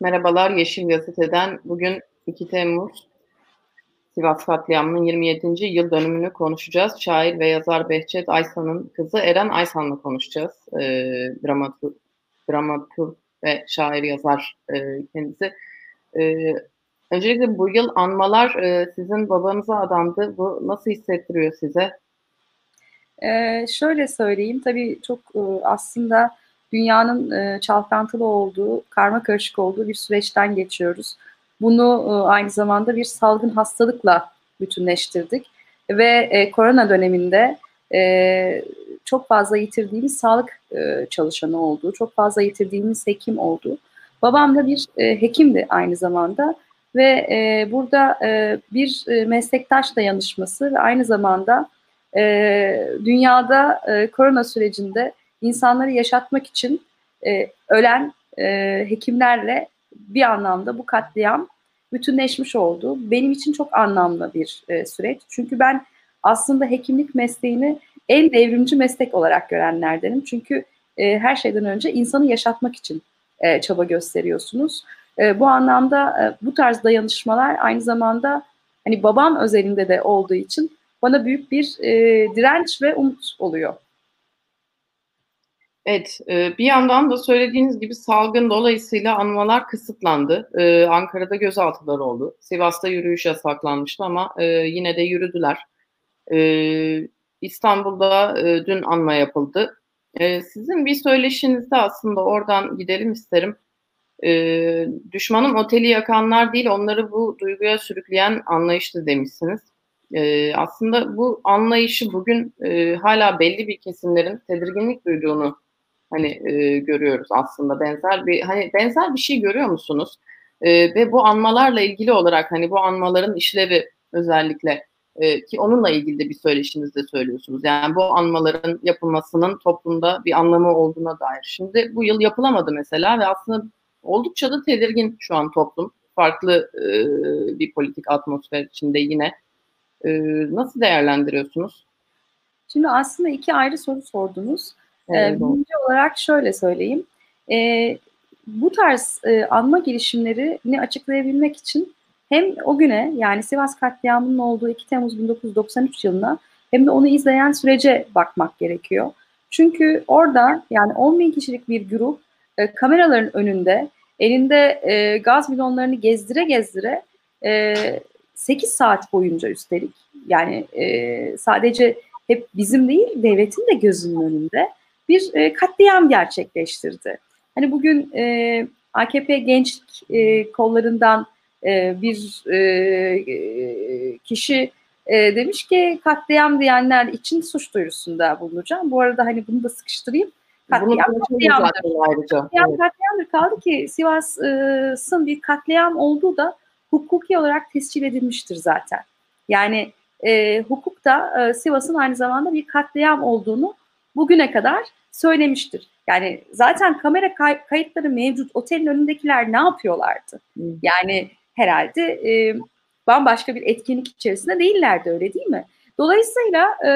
Merhabalar Yeşil Gazete'den. Bugün 2 Temmuz Sivas katliamının 27. yıl dönümünü konuşacağız. Şair ve yazar Behçet Aysan'ın kızı Eren Aysan'la konuşacağız. E, dramatur, dramatur ve şair yazar e, kendisi. E, öncelikle bu yıl anmalar e, sizin babanıza adandı. Bu nasıl hissettiriyor size? Ee, şöyle söyleyeyim, tabii çok e, aslında dünyanın e, çalkantılı olduğu, karma karışık olduğu bir süreçten geçiyoruz. Bunu e, aynı zamanda bir salgın hastalıkla bütünleştirdik ve e, korona döneminde e, çok fazla yitirdiğimiz sağlık e, çalışanı oldu, çok fazla yitirdiğimiz hekim oldu. Babam da bir e, hekimdi aynı zamanda ve e, burada e, bir e, meslektaş dayanışması ve aynı zamanda e, dünyada e, korona sürecinde insanları yaşatmak için e, ölen e, hekimlerle bir anlamda bu katliam bütünleşmiş oldu. Benim için çok anlamlı bir e, süreç. Çünkü ben aslında hekimlik mesleğini en devrimci meslek olarak görenlerdenim. Çünkü e, her şeyden önce insanı yaşatmak için e, çaba gösteriyorsunuz. E, bu anlamda e, bu tarz dayanışmalar aynı zamanda hani babam özelinde de olduğu için bana büyük bir e, direnç ve umut oluyor. Evet, e, bir yandan da söylediğiniz gibi salgın dolayısıyla anmalar kısıtlandı. E, Ankara'da gözaltılar oldu. Sivas'ta yürüyüş yasaklanmıştı ama e, yine de yürüdüler. İstanbul'da dün anma yapıldı. Sizin bir söyleşinizde aslında oradan gidelim isterim. Düşmanın oteli yakanlar değil, onları bu duyguya sürükleyen anlayıştı demişsiniz. Aslında bu anlayışı bugün hala belli bir kesimlerin tedirginlik duyduğunu hani e, görüyoruz aslında benzer bir hani benzer bir şey görüyor musunuz? E, ve bu anmalarla ilgili olarak hani bu anmaların işlevi özellikle e, ki onunla ilgili de bir söyleşinizde söylüyorsunuz. Yani bu anmaların yapılmasının toplumda bir anlamı olduğuna dair. Şimdi bu yıl yapılamadı mesela ve aslında oldukça da tedirgin şu an toplum. Farklı e, bir politik atmosfer içinde yine. E, nasıl değerlendiriyorsunuz? Şimdi aslında iki ayrı soru sordunuz. Evet, ee, birinci olarak şöyle söyleyeyim. E, bu tarz e, anma girişimlerini açıklayabilmek için hem o güne yani Sivas katliamının olduğu 2 Temmuz 1993 yılına hem de onu izleyen sürece bakmak gerekiyor. Çünkü orada yani 10 bin kişilik bir grup e, kameraların önünde elinde e, gaz bidonlarını gezdire gezdire e, 8 saat boyunca üstelik yani e, sadece hep bizim değil devletin de gözünün önünde bir e, katliam gerçekleştirdi. Hani bugün e, AKP gençlik e, kollarından e, bir e, e, kişi e, demiş ki katliam diyenler için suç duyurusunda bulunacağım. Bu arada hani bunu da sıkıştırayım. Katliam katliamdır. Katliam katliamdır. Kaldı ki Sivas'ın bir katliam olduğu da hukuki olarak tescil edilmiştir zaten. Yani e, hukukta e, Sivas'ın aynı zamanda bir katliam olduğunu bugüne kadar söylemiştir. Yani zaten kamera kay- kayıtları mevcut. Otelin önündekiler ne yapıyorlardı? Yani herhalde e, bambaşka bir etkinlik içerisinde değillerdi öyle değil mi? Dolayısıyla e,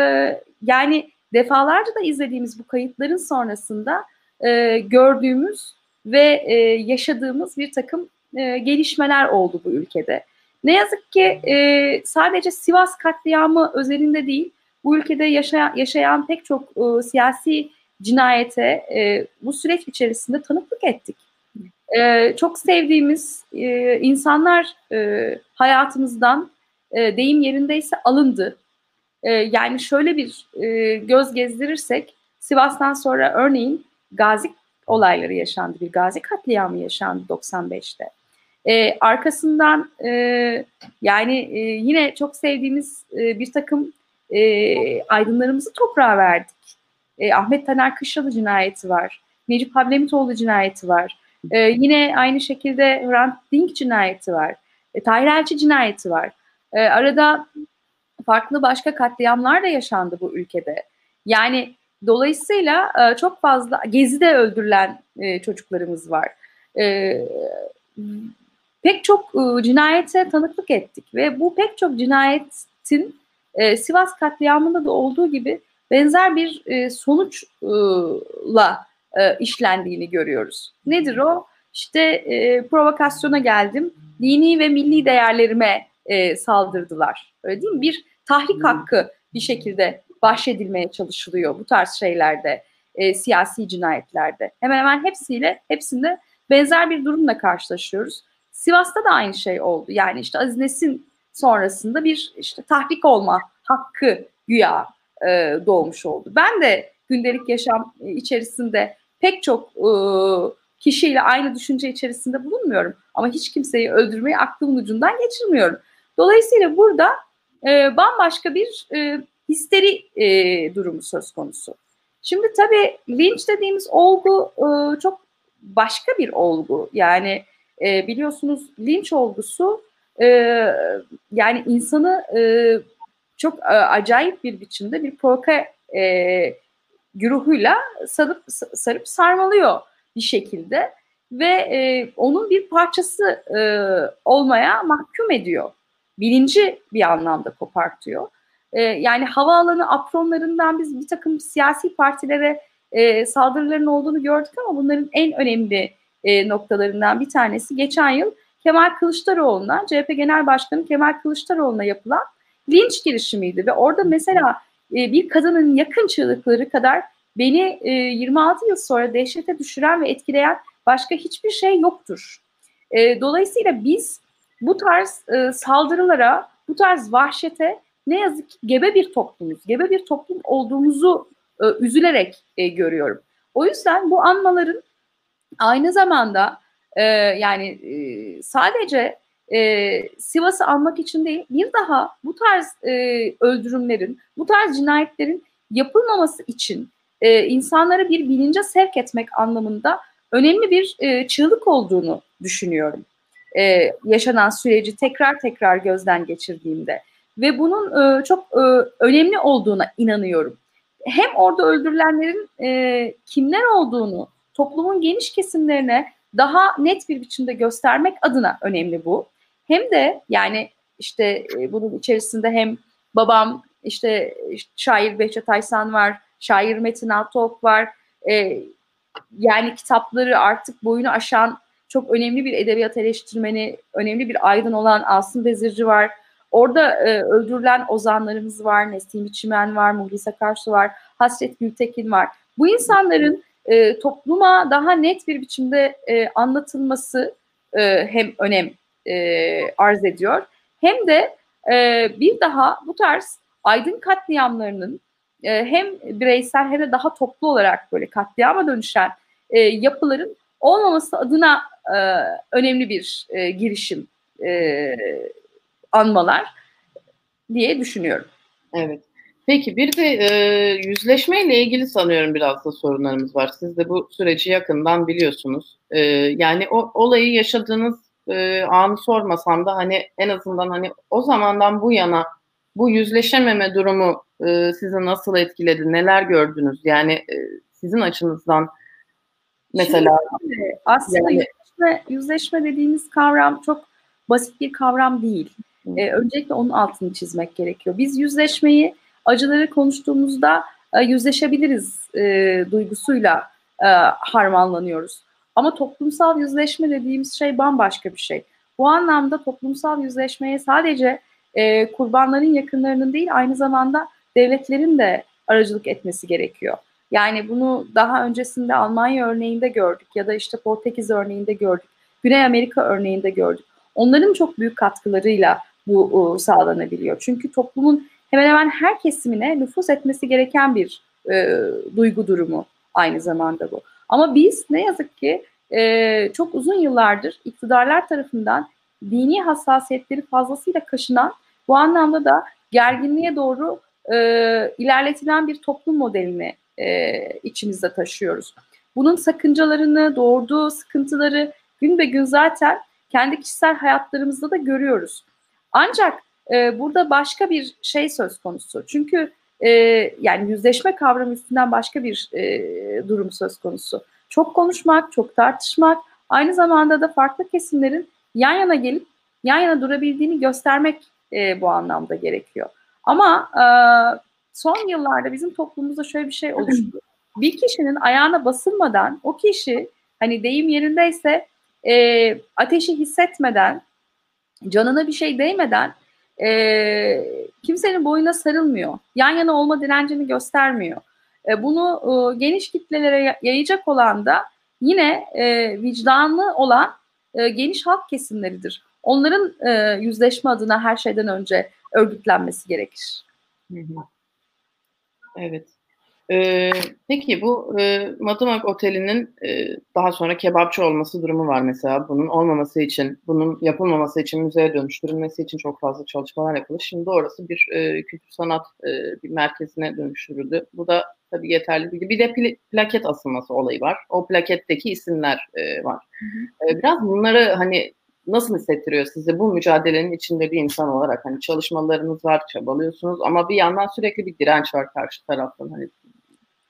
yani defalarca da izlediğimiz bu kayıtların sonrasında e, gördüğümüz ve e, yaşadığımız bir takım e, gelişmeler oldu bu ülkede. Ne yazık ki e, sadece Sivas katliamı özelinde değil, bu ülkede yaşayan, yaşayan pek çok e, siyasi cinayete e, bu süreç içerisinde tanıklık ettik. E, çok sevdiğimiz e, insanlar e, hayatımızdan e, deyim yerindeyse alındı. E, yani şöyle bir e, göz gezdirirsek Sivas'tan sonra örneğin Gazi olayları yaşandı. Bir Gazi katliamı yaşandı 95'te. E, arkasından e, yani e, yine çok sevdiğimiz e, bir takım e, aydınlarımızı toprağa verdik. E, Ahmet Taner Kışlalı cinayeti var. Necip Hablemitoğlu cinayeti var. E, yine aynı şekilde Hrant Dink cinayeti var. E, Tahir Elçi cinayeti var. E, arada farklı başka katliamlar da yaşandı bu ülkede. Yani dolayısıyla e, çok fazla Gezi'de öldürülen e, çocuklarımız var. E, pek çok e, cinayete tanıklık ettik ve bu pek çok cinayetin e, Sivas katliamında da olduğu gibi benzer bir e, sonuçla e, işlendiğini görüyoruz. Nedir o? işte e, provokasyona geldim, dini ve milli değerlerime e, saldırdılar. Öyle değil mi? Bir tahrik hakkı bir şekilde bahşedilmeye çalışılıyor bu tarz şeylerde, e, siyasi cinayetlerde. Hemen hemen hepsiyle, hepsinde benzer bir durumla karşılaşıyoruz. Sivas'ta da aynı şey oldu. Yani işte Aziz Nesin sonrasında bir işte tahrik olma hakkı güya e, doğmuş oldu. Ben de gündelik yaşam içerisinde pek çok e, kişiyle aynı düşünce içerisinde bulunmuyorum. Ama hiç kimseyi öldürmeyi aklımın ucundan geçirmiyorum. Dolayısıyla burada e, bambaşka bir e, histeri e, durumu söz konusu. Şimdi tabii linç dediğimiz olgu e, çok başka bir olgu. Yani e, biliyorsunuz linç olgusu e, yani insanı e, çok e, acayip bir biçimde bir provoka e, güruhuyla sarıp, sarıp sarmalıyor bir şekilde ve e, onun bir parçası e, olmaya mahkum ediyor. Bilinci bir anlamda kopartıyor. E, yani havaalanı apronlarından biz bir takım siyasi partilere e, saldırıların olduğunu gördük ama bunların en önemli e, noktalarından bir tanesi geçen yıl Kemal Kılıçdaroğlu'na, CHP Genel Başkanı Kemal Kılıçdaroğlu'na yapılan linç girişimiydi ve orada mesela e, bir kadının yakın çığlıkları kadar beni e, 26 yıl sonra dehşete düşüren ve etkileyen başka hiçbir şey yoktur. E, dolayısıyla biz bu tarz e, saldırılara, bu tarz vahşete ne yazık ki gebe bir toplumuz, gebe bir toplum olduğumuzu e, üzülerek e, görüyorum. O yüzden bu anmaların aynı zamanda e, yani e, sadece e, Sivas'ı almak için değil, bir daha bu tarz e, öldürümlerin, bu tarz cinayetlerin yapılmaması için e, insanları bir bilince sevk etmek anlamında önemli bir e, çığlık olduğunu düşünüyorum. E, yaşanan süreci tekrar tekrar gözden geçirdiğimde ve bunun e, çok e, önemli olduğuna inanıyorum. Hem orada öldürülenlerin e, kimler olduğunu toplumun geniş kesimlerine daha net bir biçimde göstermek adına önemli bu. Hem de yani işte e, bunun içerisinde hem babam işte şair Behçet Aysan var, şair Metin Altok var. E, yani kitapları artık boyunu aşan çok önemli bir edebiyat eleştirmeni, önemli bir aydın olan Asım Bezirci var. Orada e, öldürülen ozanlarımız var, Nesim Çimen var, Muhlis Akarsu var, Hasret Gültekin var. Bu insanların e, topluma daha net bir biçimde e, anlatılması e, hem önem e, arz ediyor. Hem de e, bir daha bu tarz aydın katliamlarının e, hem bireysel hem de daha toplu olarak böyle katliama dönüşen e, yapıların olmaması adına e, önemli bir e, girişim e, anmalar diye düşünüyorum. Evet. Peki bir de e, yüzleşmeyle ilgili sanıyorum biraz da sorunlarımız var. Siz de bu süreci yakından biliyorsunuz. E, yani o olayı yaşadığınız e, anı sormasam da hani en azından hani o zamandan bu yana bu yüzleşememe durumu e, sizi nasıl etkiledi? Neler gördünüz? Yani e, sizin açınızdan mesela Şimdi, aslında yani, yüzleşme, yüzleşme dediğimiz kavram çok basit bir kavram değil. E, öncelikle onun altını çizmek gerekiyor. Biz yüzleşmeyi acıları konuştuğumuzda e, yüzleşebiliriz e, duygusuyla e, harmanlanıyoruz. Ama toplumsal yüzleşme dediğimiz şey bambaşka bir şey. Bu anlamda toplumsal yüzleşmeye sadece e, kurbanların yakınlarının değil aynı zamanda devletlerin de aracılık etmesi gerekiyor. Yani bunu daha öncesinde Almanya örneğinde gördük ya da işte Portekiz örneğinde gördük. Güney Amerika örneğinde gördük. Onların çok büyük katkılarıyla bu sağlanabiliyor. Çünkü toplumun hemen hemen her kesimine nüfus etmesi gereken bir e, duygu durumu aynı zamanda bu. Ama biz ne yazık ki e, çok uzun yıllardır iktidarlar tarafından dini hassasiyetleri fazlasıyla kaşınan bu anlamda da gerginliğe doğru e, ilerletilen bir toplum modelini e, içimizde taşıyoruz. Bunun sakıncalarını, doğurduğu sıkıntıları gün be gün zaten kendi kişisel hayatlarımızda da görüyoruz. Ancak e, burada başka bir şey söz konusu. Çünkü e, yani yüzleşme kavramı üstünden başka bir e, durum söz konusu. Çok konuşmak, çok tartışmak, aynı zamanda da farklı kesimlerin yan yana gelip yan yana durabildiğini göstermek e, bu anlamda gerekiyor. Ama e, son yıllarda bizim toplumumuzda şöyle bir şey oluştu. Bir kişinin ayağına basılmadan o kişi hani deyim yerindeyse e, ateşi hissetmeden, canına bir şey değmeden e, kimsenin boyuna sarılmıyor. Yan yana olma direncini göstermiyor. E, bunu e, geniş kitlelere yayacak olan da yine e, vicdanlı olan e, geniş halk kesimleridir. Onların e, yüzleşme adına her şeyden önce örgütlenmesi gerekir. Evet. Ee, peki bu e, Madımak Oteli'nin e, daha sonra kebapçı olması durumu var mesela. Bunun olmaması için, bunun yapılmaması için, müzeye dönüştürülmesi için çok fazla çalışmalar yapıldı. Şimdi orası bir e, kültür sanat e, bir merkezine dönüştürüldü. Bu da tabii yeterli değil. Bir de pl- plaket asılması olayı var. O plaketteki isimler e, var. Hı hı. E, biraz bunları hani nasıl hissettiriyor sizi bu mücadelenin içinde bir insan olarak? Hani çalışmalarınız var, çabalıyorsunuz ama bir yandan sürekli bir direnç var karşı taraftan. Hani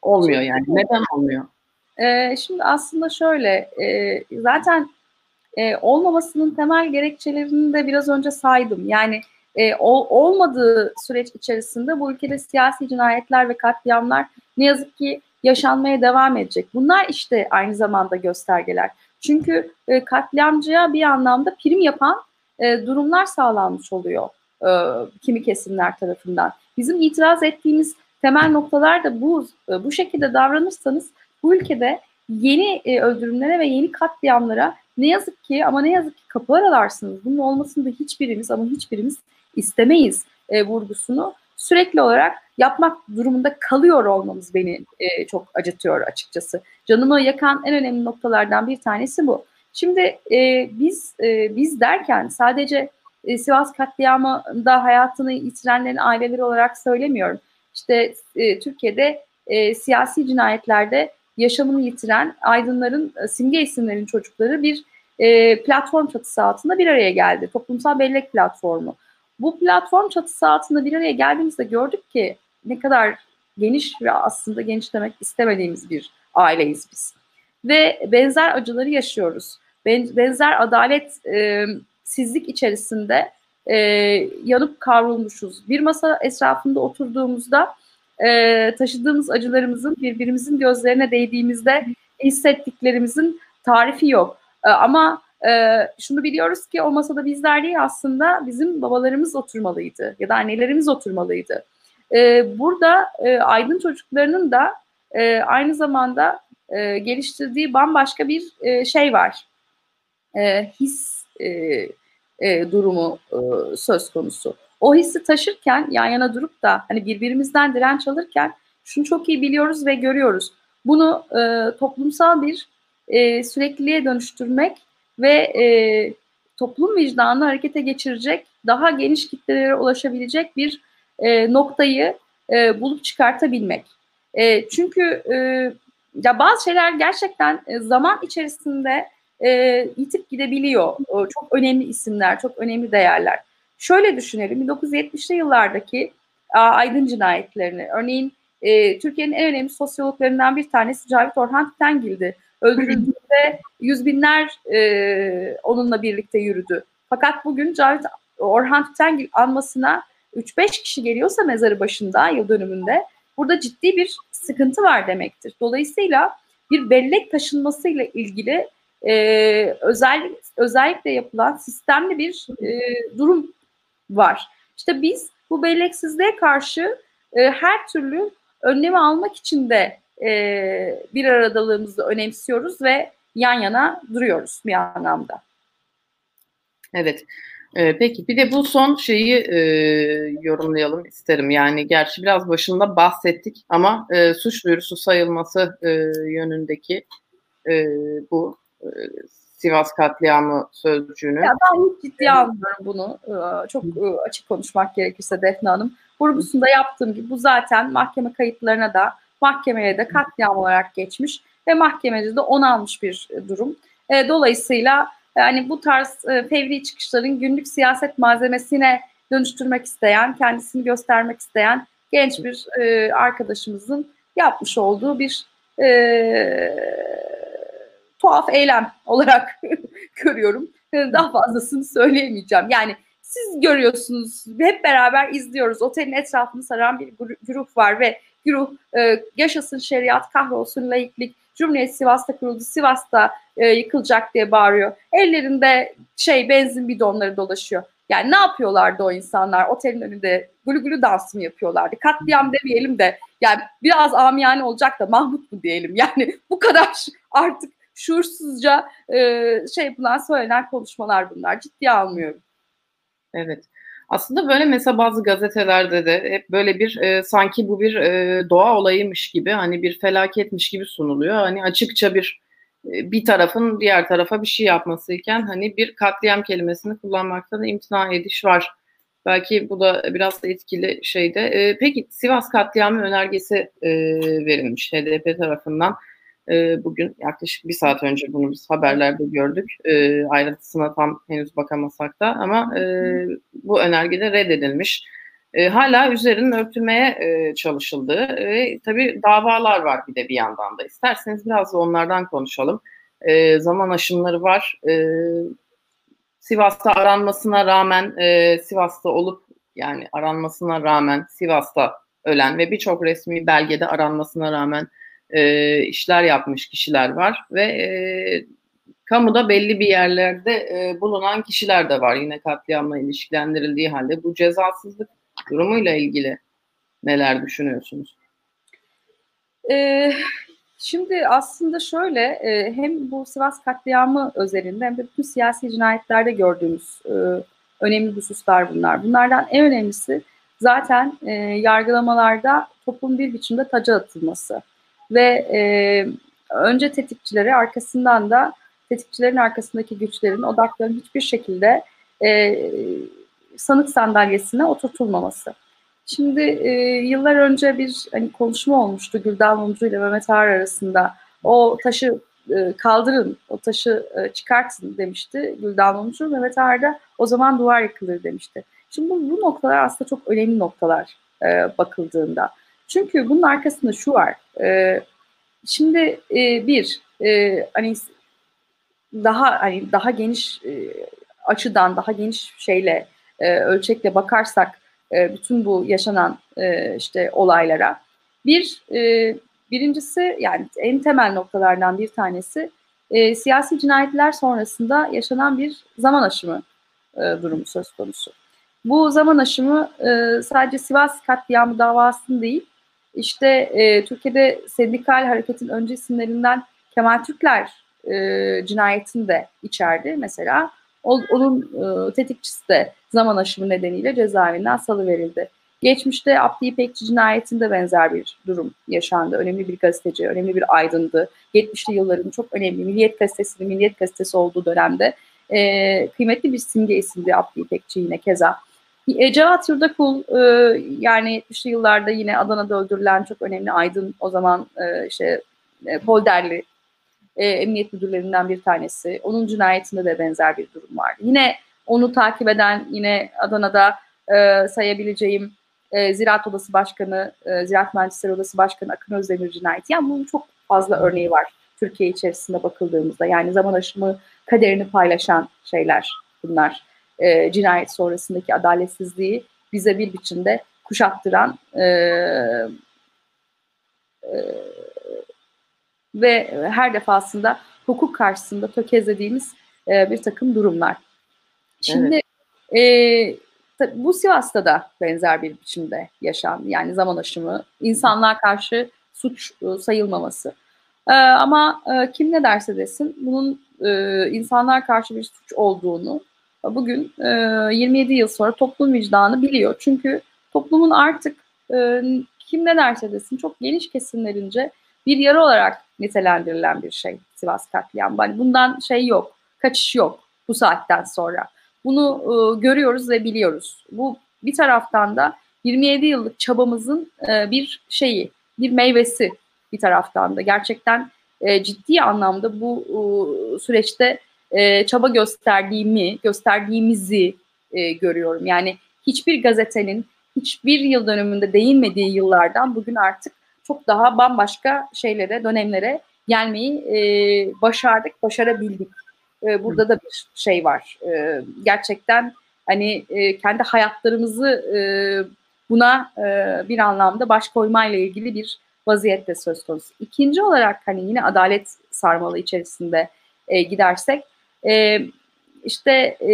olmuyor yani. Neden olmuyor? Ee, şimdi aslında şöyle, e, zaten e, olmamasının temel gerekçelerini de biraz önce saydım. Yani e, ol, olmadığı süreç içerisinde bu ülkede siyasi cinayetler ve katliamlar ne yazık ki yaşanmaya devam edecek. Bunlar işte aynı zamanda göstergeler. Çünkü e, katliamcıya bir anlamda prim yapan e, durumlar sağlanmış oluyor e, kimi kesimler tarafından. Bizim itiraz ettiğimiz temel noktalar da bu. E, bu şekilde davranırsanız bu ülkede yeni e, öldürümlere ve yeni katliamlara ne yazık ki ama ne yazık ki kapı aralarsınız. Bunun olmasını da hiçbirimiz ama hiçbirimiz istemeyiz e, vurgusunu sürekli olarak yapmak durumunda kalıyor olmamız beni e, çok acıtıyor açıkçası. Canımı yakan en önemli noktalardan bir tanesi bu. Şimdi e, biz e, biz derken sadece e, Sivas katliamında hayatını yitirenlerin aileleri olarak söylemiyorum. İşte e, Türkiye'de e, siyasi cinayetlerde yaşamını yitiren aydınların, e, simge isimlerin çocukları bir e, platform çatısı altında bir araya geldi. Toplumsal bellek platformu. Bu platform çatısı altında bir araya geldiğimizde gördük ki ne kadar geniş ve aslında geniş demek istemediğimiz bir aileyiz biz. Ve benzer acıları yaşıyoruz. Benzer adalet e, sizlik içerisinde e, yanıp kavrulmuşuz. Bir masa etrafında oturduğumuzda e, taşıdığımız acılarımızın birbirimizin gözlerine değdiğimizde hissettiklerimizin tarifi yok. E, ama e, şunu biliyoruz ki o masada bizler değil aslında bizim babalarımız oturmalıydı ya da annelerimiz oturmalıydı. E, burada e, aydın çocuklarının da e, aynı zamanda e, geliştirdiği bambaşka bir e, şey var. E, his e, e, durumu e, söz konusu. O hissi taşırken yan yana durup da hani birbirimizden direnç alırken şunu çok iyi biliyoruz ve görüyoruz. Bunu e, toplumsal bir e, sürekliliğe dönüştürmek ve e, toplum vicdanını harekete geçirecek, daha geniş kitlelere ulaşabilecek bir e, noktayı e, bulup çıkartabilmek. E, çünkü e, ya bazı şeyler gerçekten e, zaman içerisinde e, yitip gidebiliyor. E, çok önemli isimler, çok önemli değerler. Şöyle düşünelim, 1970'li yıllardaki a, aydın cinayetlerini, örneğin e, Türkiye'nin en önemli sosyologlarından bir tanesi Cavit Orhan Tütengil'di. Öldürüldüğünde yüz binler e, onunla birlikte yürüdü. Fakat bugün Cavit Orhan Tütengil anmasına 3-5 kişi geliyorsa mezarı başında yıl dönümünde burada ciddi bir sıkıntı var demektir. Dolayısıyla bir bellek taşınmasıyla ilgili e, özel, özellikle yapılan sistemli bir e, durum var. İşte biz bu belleksizliğe karşı e, her türlü önlemi almak için de e, bir aradalığımızı önemsiyoruz ve yan yana duruyoruz bir anlamda. Evet. Ee, peki bir de bu son şeyi e, yorumlayalım isterim. Yani gerçi biraz başında bahsettik ama e, suç duyurusu sayılması e, yönündeki e, bu Sivas katliamı sözcüğünü. Ya ben hiç ciddiye almıyorum bunu. Ee, çok e, açık konuşmak gerekirse Defne Hanım. Vurgusunda yaptığım gibi bu zaten mahkeme kayıtlarına da mahkemeye de katliam olarak geçmiş ve mahkemede de onanmış bir durum. E, dolayısıyla yani bu tarz e, fevri çıkışların günlük siyaset malzemesine dönüştürmek isteyen, kendisini göstermek isteyen genç bir arkadaşımızın yapmış olduğu bir tuhaf eylem olarak görüyorum. Daha fazlasını söyleyemeyeceğim. Yani siz görüyorsunuz, hep beraber izliyoruz. Otelin etrafını saran bir grup var ve güruh, e, yaşasın şeriat, kahrolsun laiklik, Cumhuriyet Sivas'ta kuruldu, Sivas'ta e, yıkılacak diye bağırıyor. Ellerinde şey benzin bidonları dolaşıyor. Yani ne yapıyorlardı o insanlar? Otelin önünde gülü gülü dans mı yapıyorlardı? Katliam demeyelim de yani biraz amiyane olacak da Mahmut mu diyelim? Yani bu kadar artık şuursuzca e, şey yapılan söylenen konuşmalar bunlar. Ciddiye almıyorum. Evet. Aslında böyle mesela bazı gazetelerde de hep böyle bir e, sanki bu bir e, doğa olayıymış gibi hani bir felaketmiş gibi sunuluyor. Hani açıkça bir e, bir tarafın diğer tarafa bir şey yapmasıyken hani bir katliam kelimesini kullanmakta da imtina ediş var. Belki bu da biraz da etkili şeyde. E, peki Sivas katliamı önergesi e, verilmiş HDP tarafından. E, bugün yaklaşık bir saat önce bunu biz haberlerde gördük. E, ayrıntısına tam henüz bakamasak da ama e, bu önergede reddedilmiş. E, hala üzerinin örtülmeye e, çalışıldığı ve tabii davalar var bir de bir yandan da. İsterseniz biraz da onlardan konuşalım. E, zaman aşımları var. E, Sivas'ta aranmasına rağmen e, Sivas'ta olup yani aranmasına rağmen Sivas'ta ölen ve birçok resmi belgede aranmasına rağmen e, işler yapmış kişiler var ve e, kamuda belli bir yerlerde e, bulunan kişiler de var yine katliamla ilişkilendirildiği halde bu cezasızlık durumuyla ilgili neler düşünüyorsunuz? Ee, şimdi aslında şöyle e, hem bu Sivas katliamı özelinde hem de bütün siyasi cinayetlerde gördüğümüz e, önemli hususlar bunlar. Bunlardan en önemlisi zaten e, yargılamalarda toplum bir biçimde taca atılması ve e, önce tetikçileri arkasından da tetikçilerin arkasındaki güçlerin odaklarının hiçbir şekilde e, sanık sandalyesine oturtulmaması. Şimdi e, yıllar önce bir hani konuşma olmuştu Güldan Mumcu ile Mehmet Ağar arasında. O taşı e, kaldırın, o taşı e, çıkartın demişti Güldan Mumcu. Mehmet Ağar da o zaman duvar yıkılır demişti. Şimdi bu, bu noktalar aslında çok önemli noktalar e, bakıldığında. Çünkü bunun arkasında şu var. E, şimdi e, bir e, hani daha hani daha geniş e, açıdan daha geniş şeyle e, ölçekle bakarsak e, bütün bu yaşanan e, işte olaylara bir e, birincisi yani en temel noktalardan bir tanesi e, siyasi cinayetler sonrasında yaşanan bir zaman aşımı e, durumu söz konusu. Bu zaman aşımı e, sadece Sivas katliamı davasını değil, işte e, Türkiye'de sendikal hareketin önce isimlerinden Kemal Türkler e, cinayetini de içerdi mesela. O, onun e, tetikçisi de zaman aşımı nedeniyle cezaevinden salıverildi. Geçmişte Abdi İpekçi cinayetinde benzer bir durum yaşandı. Önemli bir gazeteci, önemli bir aydındı. 70'li yılların çok önemli Milliyet Gazetesi'nin Milliyet Gazetesi olduğu dönemde e, kıymetli bir simge isimdi Abdi İpekçi yine keza. Cevat Yurdakul e, yani 70'li yıllarda yine Adana'da öldürülen çok önemli aydın o zaman e, işte e, Polderli e, emniyet müdürlerinden bir tanesi. Onun cinayetinde de benzer bir durum vardı. Yine onu takip eden yine Adana'da e, sayabileceğim e, Ziraat Odası Başkanı, e, Ziraat Mühendisleri Odası Başkanı Akın Özdemir cinayeti. Yani bunun çok fazla örneği var Türkiye içerisinde bakıldığımızda. Yani zaman aşımı kaderini paylaşan şeyler bunlar. E, cinayet sonrasındaki adaletsizliği bize bir biçimde kuşattıran e, e, ve her defasında hukuk karşısında tökezlediğimiz e, bir takım durumlar. Şimdi evet. e, bu Sivas'ta da benzer bir biçimde yaşandı. Yani zaman aşımı, insanlığa karşı suç e, sayılmaması. E, ama e, kim ne derse desin bunun e, insanlar karşı bir suç olduğunu bugün e, 27 yıl sonra toplum vicdanı biliyor. Çünkü toplumun artık e, kim ne derse desin çok geniş kesimlerince bir yarı olarak nitelendirilen bir şey Sivas katliamı. Hani bundan şey yok, kaçış yok bu saatten sonra. Bunu e, görüyoruz ve biliyoruz. Bu bir taraftan da 27 yıllık çabamızın e, bir şeyi, bir meyvesi bir taraftan da. Gerçekten e, ciddi anlamda bu e, süreçte e, çaba gösterdiğimi, gösterdiğimizi e, görüyorum. Yani hiçbir gazetenin hiçbir yıl dönümünde değinmediği yıllardan bugün artık çok daha bambaşka şeylere, dönemlere gelmeyi e, başardık, başarabildik. E, burada da bir şey var. E, gerçekten hani e, kendi hayatlarımızı e, buna e, bir anlamda baş koymayla ilgili bir vaziyette söz konusu. İkinci olarak hani yine adalet sarmalı içerisinde e, gidersek e, işte e,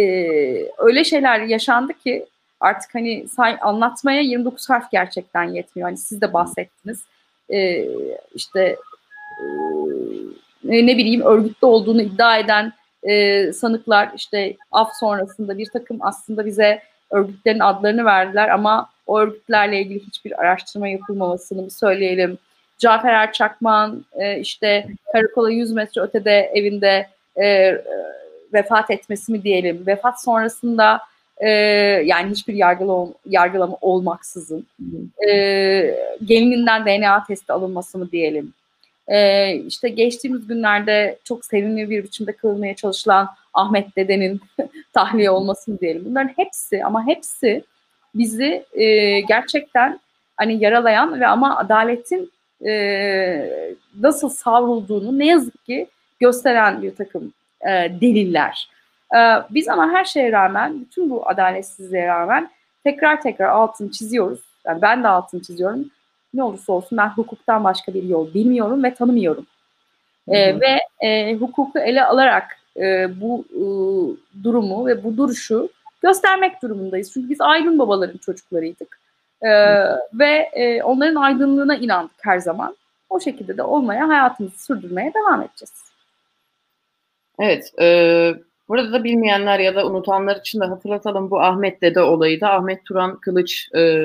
öyle şeyler yaşandı ki artık hani say, anlatmaya 29 harf gerçekten yetmiyor. Hani siz de bahsettiniz. E, işte e, ne bileyim örgütte olduğunu iddia eden e, sanıklar işte af sonrasında bir takım aslında bize örgütlerin adlarını verdiler ama o örgütlerle ilgili hiçbir araştırma yapılmamasını söyleyelim. Cafer Erçakman e, işte karakola 100 metre ötede evinde e, vefat etmesi mi diyelim. Vefat sonrasında e, yani hiçbir yargıla, yargılama olmaksızın e, gelininden DNA testi alınması mı diyelim. E, işte geçtiğimiz günlerde çok sevimli bir biçimde kılmaya çalışılan Ahmet Dede'nin tahliye olması mı diyelim. Bunların hepsi ama hepsi bizi e, gerçekten hani yaralayan ve ama adaletin e, nasıl savrulduğunu ne yazık ki gösteren bir takım e, deliller. E, biz ama her şeye rağmen, bütün bu adaletsizliğe rağmen tekrar tekrar altını çiziyoruz. Yani ben de altını çiziyorum. Ne olursa olsun ben hukuktan başka bir yol bilmiyorum ve tanımıyorum. E, ve e, hukuku ele alarak e, bu e, durumu ve bu duruşu göstermek durumundayız. Çünkü biz aydın babaların çocuklarıydık. E, ve e, onların aydınlığına inandık her zaman. O şekilde de olmaya, hayatımızı sürdürmeye devam edeceğiz. Evet, e, burada da bilmeyenler ya da unutanlar için de hatırlatalım bu Ahmet Dede olayı da Ahmet Turan Kılıç e,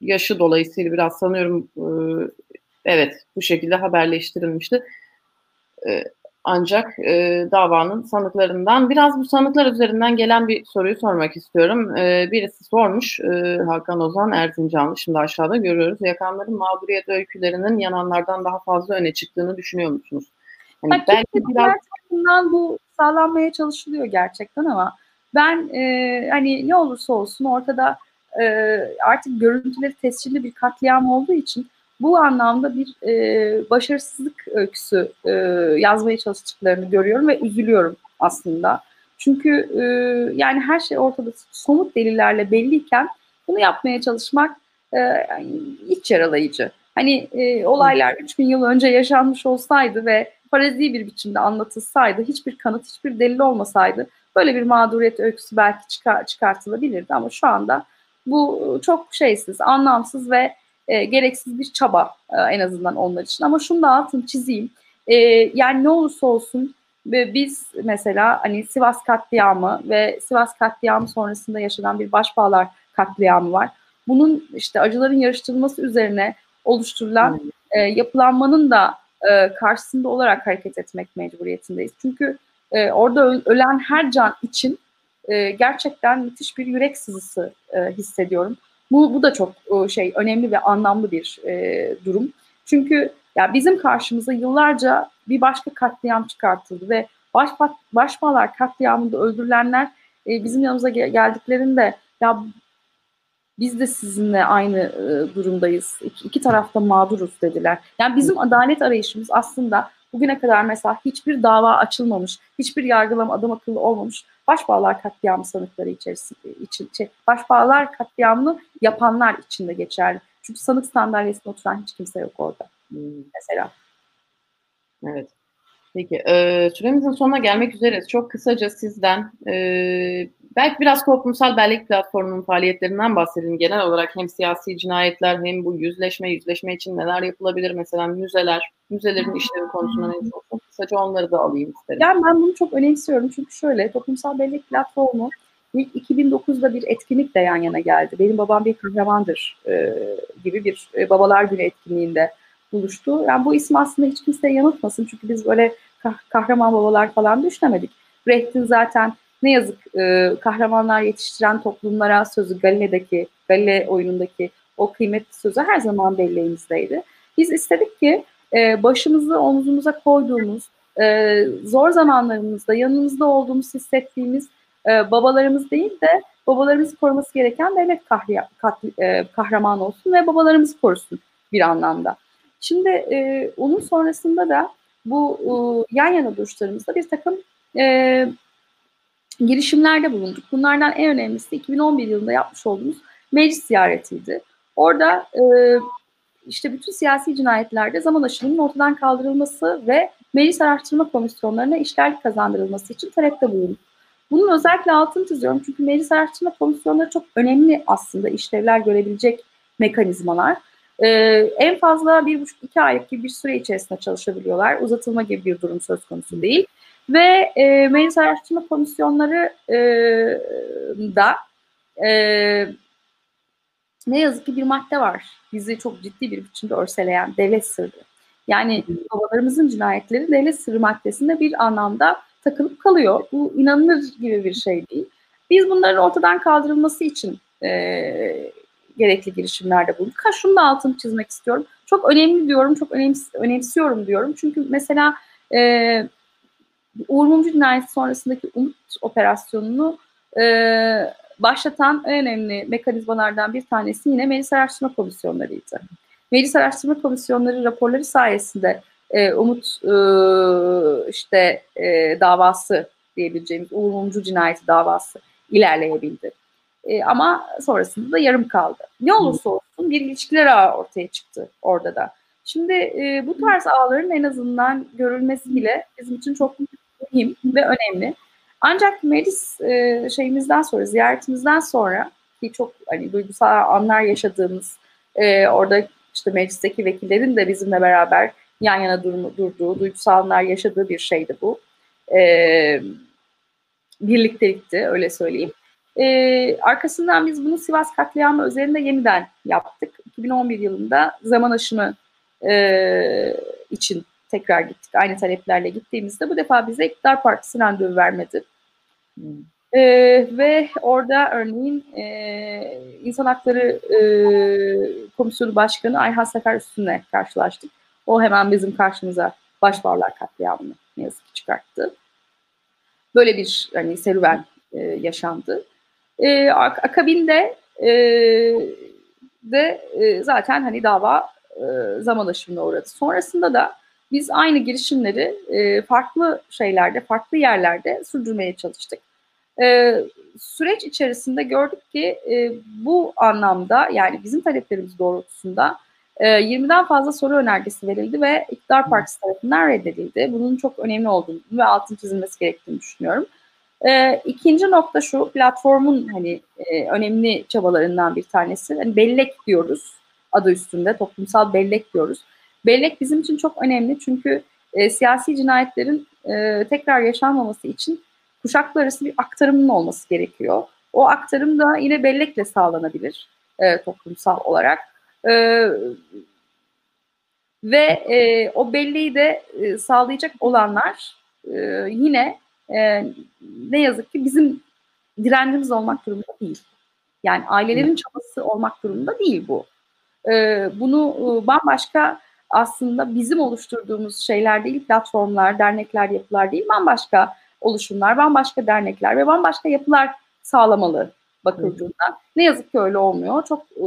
yaşı dolayısıyla biraz sanıyorum e, evet bu şekilde haberleştirilmişti. E, ancak e, davanın sanıklarından biraz bu sanıklar üzerinden gelen bir soruyu sormak istiyorum. E, birisi sormuş e, Hakan Ozan Erzincanlı şimdi aşağıda görüyoruz. Yakanların mağduriyet öykülerinin yananlardan daha fazla öne çıktığını düşünüyor musunuz? Hani belki biraz tarafından bu sağlanmaya çalışılıyor gerçekten ama ben e, hani ne olursa olsun ortada e, artık görüntüleri tescilli bir katliam olduğu için bu anlamda bir e, başarısızlık öyküsü e, yazmaya çalıştıklarını görüyorum ve üzülüyorum aslında. Çünkü e, yani her şey ortada somut delillerle belliyken bunu yapmaya çalışmak e, iç yaralayıcı. Hani e, olaylar 3000 yıl önce yaşanmış olsaydı ve farazi bir biçimde anlatılsaydı, hiçbir kanıt, hiçbir delil olmasaydı böyle bir mağduriyet öyküsü belki çıkar, çıkartılabilirdi ama şu anda bu çok şeysiz, anlamsız ve e, gereksiz bir çaba e, en azından onlar için. Ama şunu da altını çizeyim. E, yani ne olursa olsun ve biz mesela hani Sivas katliamı ve Sivas katliamı sonrasında yaşanan bir başbağlar katliamı var. Bunun işte acıların yarıştırılması üzerine oluşturulan hmm. e, yapılanmanın da e, karşısında olarak hareket etmek mecburiyetindeyiz. Çünkü e, orada ölen her can için e, gerçekten müthiş bir yürek sızısı e, hissediyorum. Bu, bu da çok e, şey önemli ve anlamlı bir e, durum. Çünkü ya bizim karşımıza yıllarca bir başka katliam çıkartıldı ve baş, başmalar katliamında öldürülenler e, bizim yanımıza geldiklerinde ya biz de sizinle aynı e, durumdayız. İki, iki tarafta mağduruz dediler. Yani bizim adalet arayışımız aslında bugüne kadar mesela hiçbir dava açılmamış, hiçbir yargılama adam akıllı olmamış başbağlar katliamı sanıkları içerisinde için şey, başbağlar katliamını yapanlar için de geçerli. Çünkü sanık sandalyesinde oturan hiç kimse yok orada. Hmm. Mesela. Evet. Peki, e, süremizin sonuna gelmek üzereyiz. Çok kısaca sizden, e, belki biraz toplumsal bellek platformunun faaliyetlerinden bahsedin. Genel olarak hem siyasi cinayetler hem bu yüzleşme, yüzleşme için neler yapılabilir? Mesela müzeler, müzelerin işleri konusunda ne diyorsun? Kısaca onları da alayım isterim. Yani ben bunu çok önemsiyorum çünkü şöyle, toplumsal bellek platformu ilk 2009'da bir etkinlik de yan yana geldi. Benim babam bir kahramandır e, gibi bir e, babalar günü etkinliğinde buluştu. Yani bu isim aslında hiç kimseye yanıltmasın çünkü biz böyle kahraman babalar falan düşünemedik. Brecht'in zaten ne yazık e, kahramanlar yetiştiren toplumlara sözü Galile'deki, Galile oyunundaki o kıymetli sözü her zaman belleğimizdeydi. Biz istedik ki e, başımızı omzumuza koyduğumuz, e, zor zamanlarımızda yanımızda olduğumuz hissettiğimiz e, babalarımız değil de babalarımızı koruması gereken devlet kahri, e, kahraman olsun ve babalarımızı korusun bir anlamda. Şimdi e, onun sonrasında da bu e, yan yana duruşlarımızda bir takım e, girişimlerde bulunduk. Bunlardan en önemlisi 2011 yılında yapmış olduğumuz meclis ziyaretiydi. Orada e, işte bütün siyasi cinayetlerde zaman aşımının ortadan kaldırılması ve meclis araştırma komisyonlarına işlerlik kazandırılması için talepte bulundu. Bunun özellikle altını çiziyorum çünkü meclis araştırma komisyonları çok önemli aslında işlevler görebilecek mekanizmalar. Ee, en fazla bir buçuk iki aylık gibi bir süre içerisinde çalışabiliyorlar. Uzatılma gibi bir durum söz konusu değil. Ve e, meclis araştırma komisyonları e, da e, ne yazık ki bir madde var. Bizi çok ciddi bir biçimde örseleyen devlet sırrı. Yani babalarımızın cinayetleri devlet sırrı maddesinde bir anlamda takılıp kalıyor. Bu inanılır gibi bir şey değil. Biz bunların ortadan kaldırılması için e, gerekli girişimlerde bulunduk. Ha şunu da altını çizmek istiyorum. Çok önemli diyorum, çok önems önemsiyorum diyorum. Çünkü mesela e, Uğur Mumcu cinayeti sonrasındaki Umut operasyonunu e, başlatan en önemli mekanizmalardan bir tanesi yine Meclis Araştırma Komisyonlarıydı. Meclis Araştırma Komisyonları raporları sayesinde e, Umut e, işte e, davası diyebileceğimiz Uğur Mumcu cinayeti davası ilerleyebildi. E, ama sonrasında da yarım kaldı. Ne olursa olsun bir ilişkiler ağı ortaya çıktı orada da. Şimdi e, bu tarz ağların en azından görülmesi bile bizim için çok mühim ve önemli. Ancak meclis e, şeyimizden sonra, ziyaretimizden sonra ki çok hani duygusal anlar yaşadığımız e, orada işte meclisteki vekillerin de bizimle beraber yan yana dur durduğu, duygusal anlar yaşadığı bir şeydi bu. E, birliktelikti öyle söyleyeyim. E, arkasından biz bunu Sivas katliamı üzerinde yeniden yaptık. 2011 yılında zaman aşımı e, için tekrar gittik. Aynı taleplerle gittiğimizde bu defa bize iktidar partisi randevu vermedi. Hmm. E, ve orada örneğin e, İnsan Hakları e, Komisyonu Başkanı Ayhan Sefer Üstün'le karşılaştık. O hemen bizim karşımıza başvarlar katliamını ne yazık ki çıkarttı. Böyle bir hani serüven e, yaşandı. E, akabinde e, de e, zaten hani dava e, zaman aşımına uğradı. Sonrasında da biz aynı girişimleri e, farklı şeylerde, farklı yerlerde sürdürmeye çalıştık. E, süreç içerisinde gördük ki e, bu anlamda yani bizim taleplerimiz doğrultusunda e, 20'den fazla soru önergesi verildi ve iktidar partisi tarafından reddedildi. Bunun çok önemli olduğunu ve altın çizilmesi gerektiğini düşünüyorum. E, ikinci nokta şu platformun hani e, önemli çabalarından bir tanesi. Hani bellek diyoruz adı üstünde toplumsal bellek diyoruz. Bellek bizim için çok önemli çünkü e, siyasi cinayetlerin e, tekrar yaşanmaması için kuşaklar arası bir aktarımın olması gerekiyor. O aktarım da yine bellekle sağlanabilir e, toplumsal olarak. E, ve e, o belleği de e, sağlayacak olanlar e, yine e, ne yazık ki bizim direncimiz olmak durumunda değil. Yani ailelerin çabası olmak durumunda değil bu. E, bunu e, bambaşka aslında bizim oluşturduğumuz şeyler değil, platformlar, dernekler, yapılar değil, bambaşka oluşumlar, bambaşka dernekler ve bambaşka yapılar sağlamalı bakıldığında. Evet. Ne yazık ki öyle olmuyor. Çok e,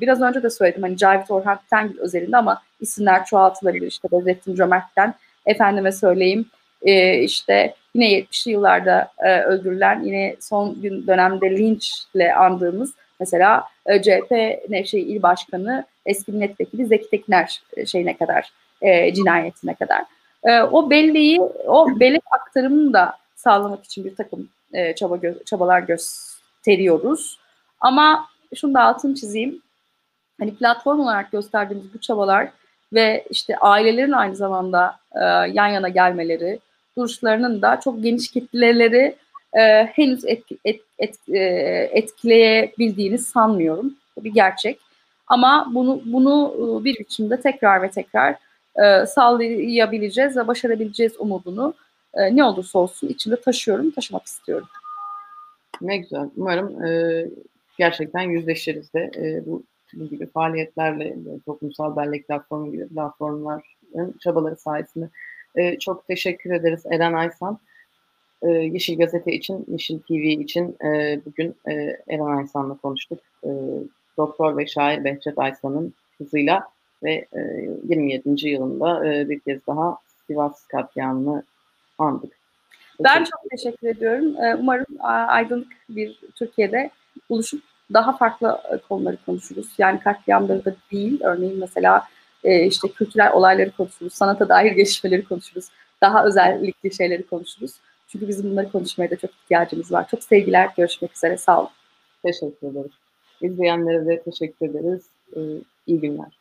biraz önce de söyledim hani Cavit Orhan Tengil özelinde ama isimler çoğaltılabilir. İşte Bedrettin Cömert'ten efendime söyleyeyim e, işte yine 70'li yıllarda e, öldürülen yine son gün dönemde linçle andığımız mesela e, CHP Nevşehir İl Başkanı eski milletvekili Zeki Tekner e, şeyine kadar e, cinayetine kadar. E, o belleği, o bellek aktarımını da sağlamak için bir takım e, çaba gö- çabalar gösteriyoruz. Ama şunu da altını çizeyim. Hani platform olarak gösterdiğimiz bu çabalar ve işte ailelerin aynı zamanda e, yan yana gelmeleri, duruşlarının da çok geniş kitleleri e, henüz etki, et, et, e, etkileyebildiğini sanmıyorum. Bu bir gerçek. Ama bunu bunu e, bir biçimde tekrar ve tekrar e, sağlayabileceğiz ve başarabileceğiz umudunu e, ne olursa olsun içinde taşıyorum, taşımak istiyorum. Ne güzel. Umarım e, gerçekten yüzleşiriz de e, bu, bu gibi faaliyetlerle e, toplumsal bellek platformu platformların çabaları sayesinde. E, çok teşekkür ederiz Eren Aysan. E, Yeşil Gazete için, Yeşil TV için bugün Eren Aysan'la konuştuk. Doktor ve şair Behçet Aysan'ın kızıyla ve e, 27. yılında bir kez daha Sivas katliamını andık. Ben çok teşekkür ediyorum. Umarım aydınlık bir Türkiye'de buluşup daha farklı e, konuları konuşuruz. Yani katliamları da değil. Örneğin mesela e, işte kültürel olayları konuşuruz. Sanata dair gelişmeleri konuşuruz. Daha özellikli şeyleri konuşuruz. Çünkü bizim bunları konuşmaya da çok ihtiyacımız var. Çok sevgiler. Görüşmek üzere. Sağ olun. Teşekkür ederiz. İzleyenlere de teşekkür ederiz. Ee, iyi günler.